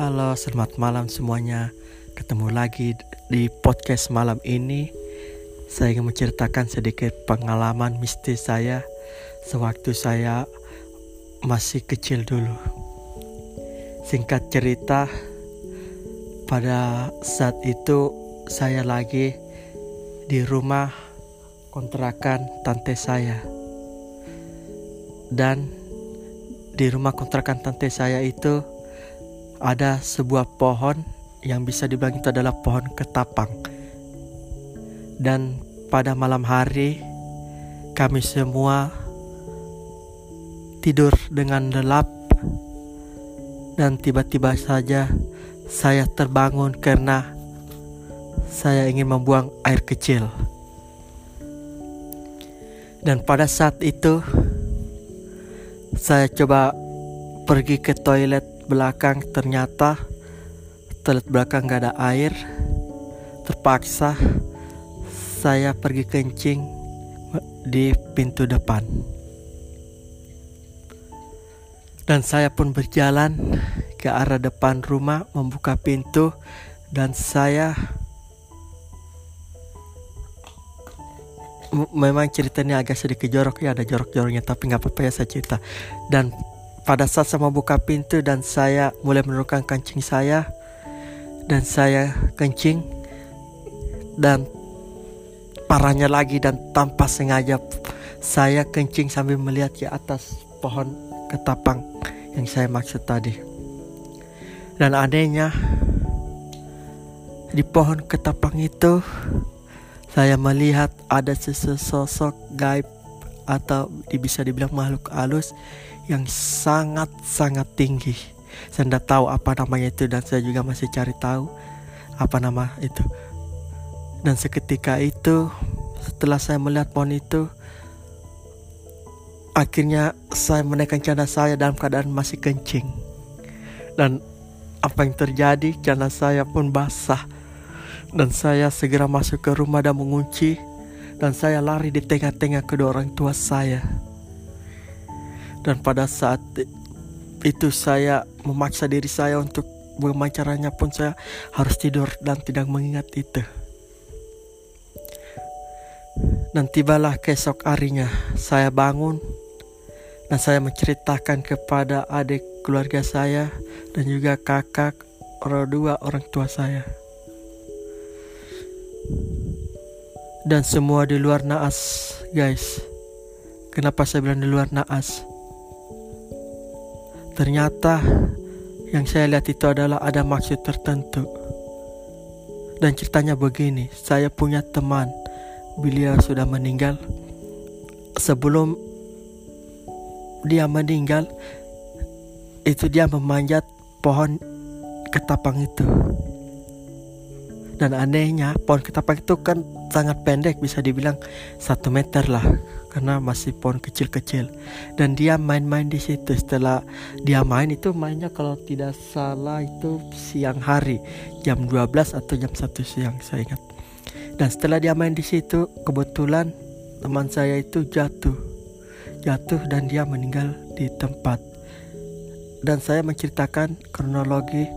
Halo, selamat malam semuanya. Ketemu lagi di podcast malam ini. Saya ingin menceritakan sedikit pengalaman mistis saya sewaktu saya masih kecil dulu. Singkat cerita, pada saat itu saya lagi di rumah kontrakan tante saya. Dan di rumah kontrakan tante saya itu ada sebuah pohon yang bisa dibilang itu adalah pohon ketapang. Dan pada malam hari kami semua tidur dengan lelap dan tiba-tiba saja saya terbangun karena saya ingin membuang air kecil. Dan pada saat itu saya coba pergi ke toilet belakang ternyata toilet belakang gak ada air terpaksa saya pergi kencing di pintu depan. Dan saya pun berjalan ke arah depan rumah membuka pintu dan saya memang ceritanya agak sedikit jorok ya ada jorok-joroknya tapi nggak apa-apa ya saya cerita. Dan pada saat saya membuka pintu dan saya mulai menurunkan kancing saya dan saya kencing dan parahnya lagi dan tanpa sengaja saya kencing sambil melihat ke atas pohon ketapang yang saya maksud tadi. Dan anehnya di pohon ketapang itu saya melihat ada sesosok gaib atau bisa dibilang makhluk halus yang sangat-sangat tinggi. Saya tidak tahu apa namanya itu dan saya juga masih cari tahu apa nama itu. Dan seketika itu setelah saya melihat pohon itu akhirnya saya menaikkan canda saya dalam keadaan masih kencing. Dan apa yang terjadi? Canda saya pun basah. Dan saya segera masuk ke rumah dan mengunci dan saya lari di tengah-tengah kedua orang tua saya. Dan pada saat itu saya memaksa diri saya untuk bagaimana pun saya harus tidur dan tidak mengingat itu. Dan tibalah keesok harinya saya bangun dan saya menceritakan kepada adik keluarga saya dan juga kakak orang dua orang tua saya. dan semua di luar naas, guys. Kenapa saya bilang di luar naas? Ternyata yang saya lihat itu adalah ada maksud tertentu. Dan ceritanya begini, saya punya teman, beliau sudah meninggal. Sebelum dia meninggal, itu dia memanjat pohon ketapang itu. Dan anehnya pohon ketapang itu kan sangat pendek bisa dibilang satu meter lah karena masih pohon kecil-kecil. Dan dia main-main di situ. Setelah dia main itu mainnya kalau tidak salah itu siang hari jam 12 atau jam 1 siang saya ingat. Dan setelah dia main di situ kebetulan teman saya itu jatuh. Jatuh dan dia meninggal di tempat. Dan saya menceritakan kronologi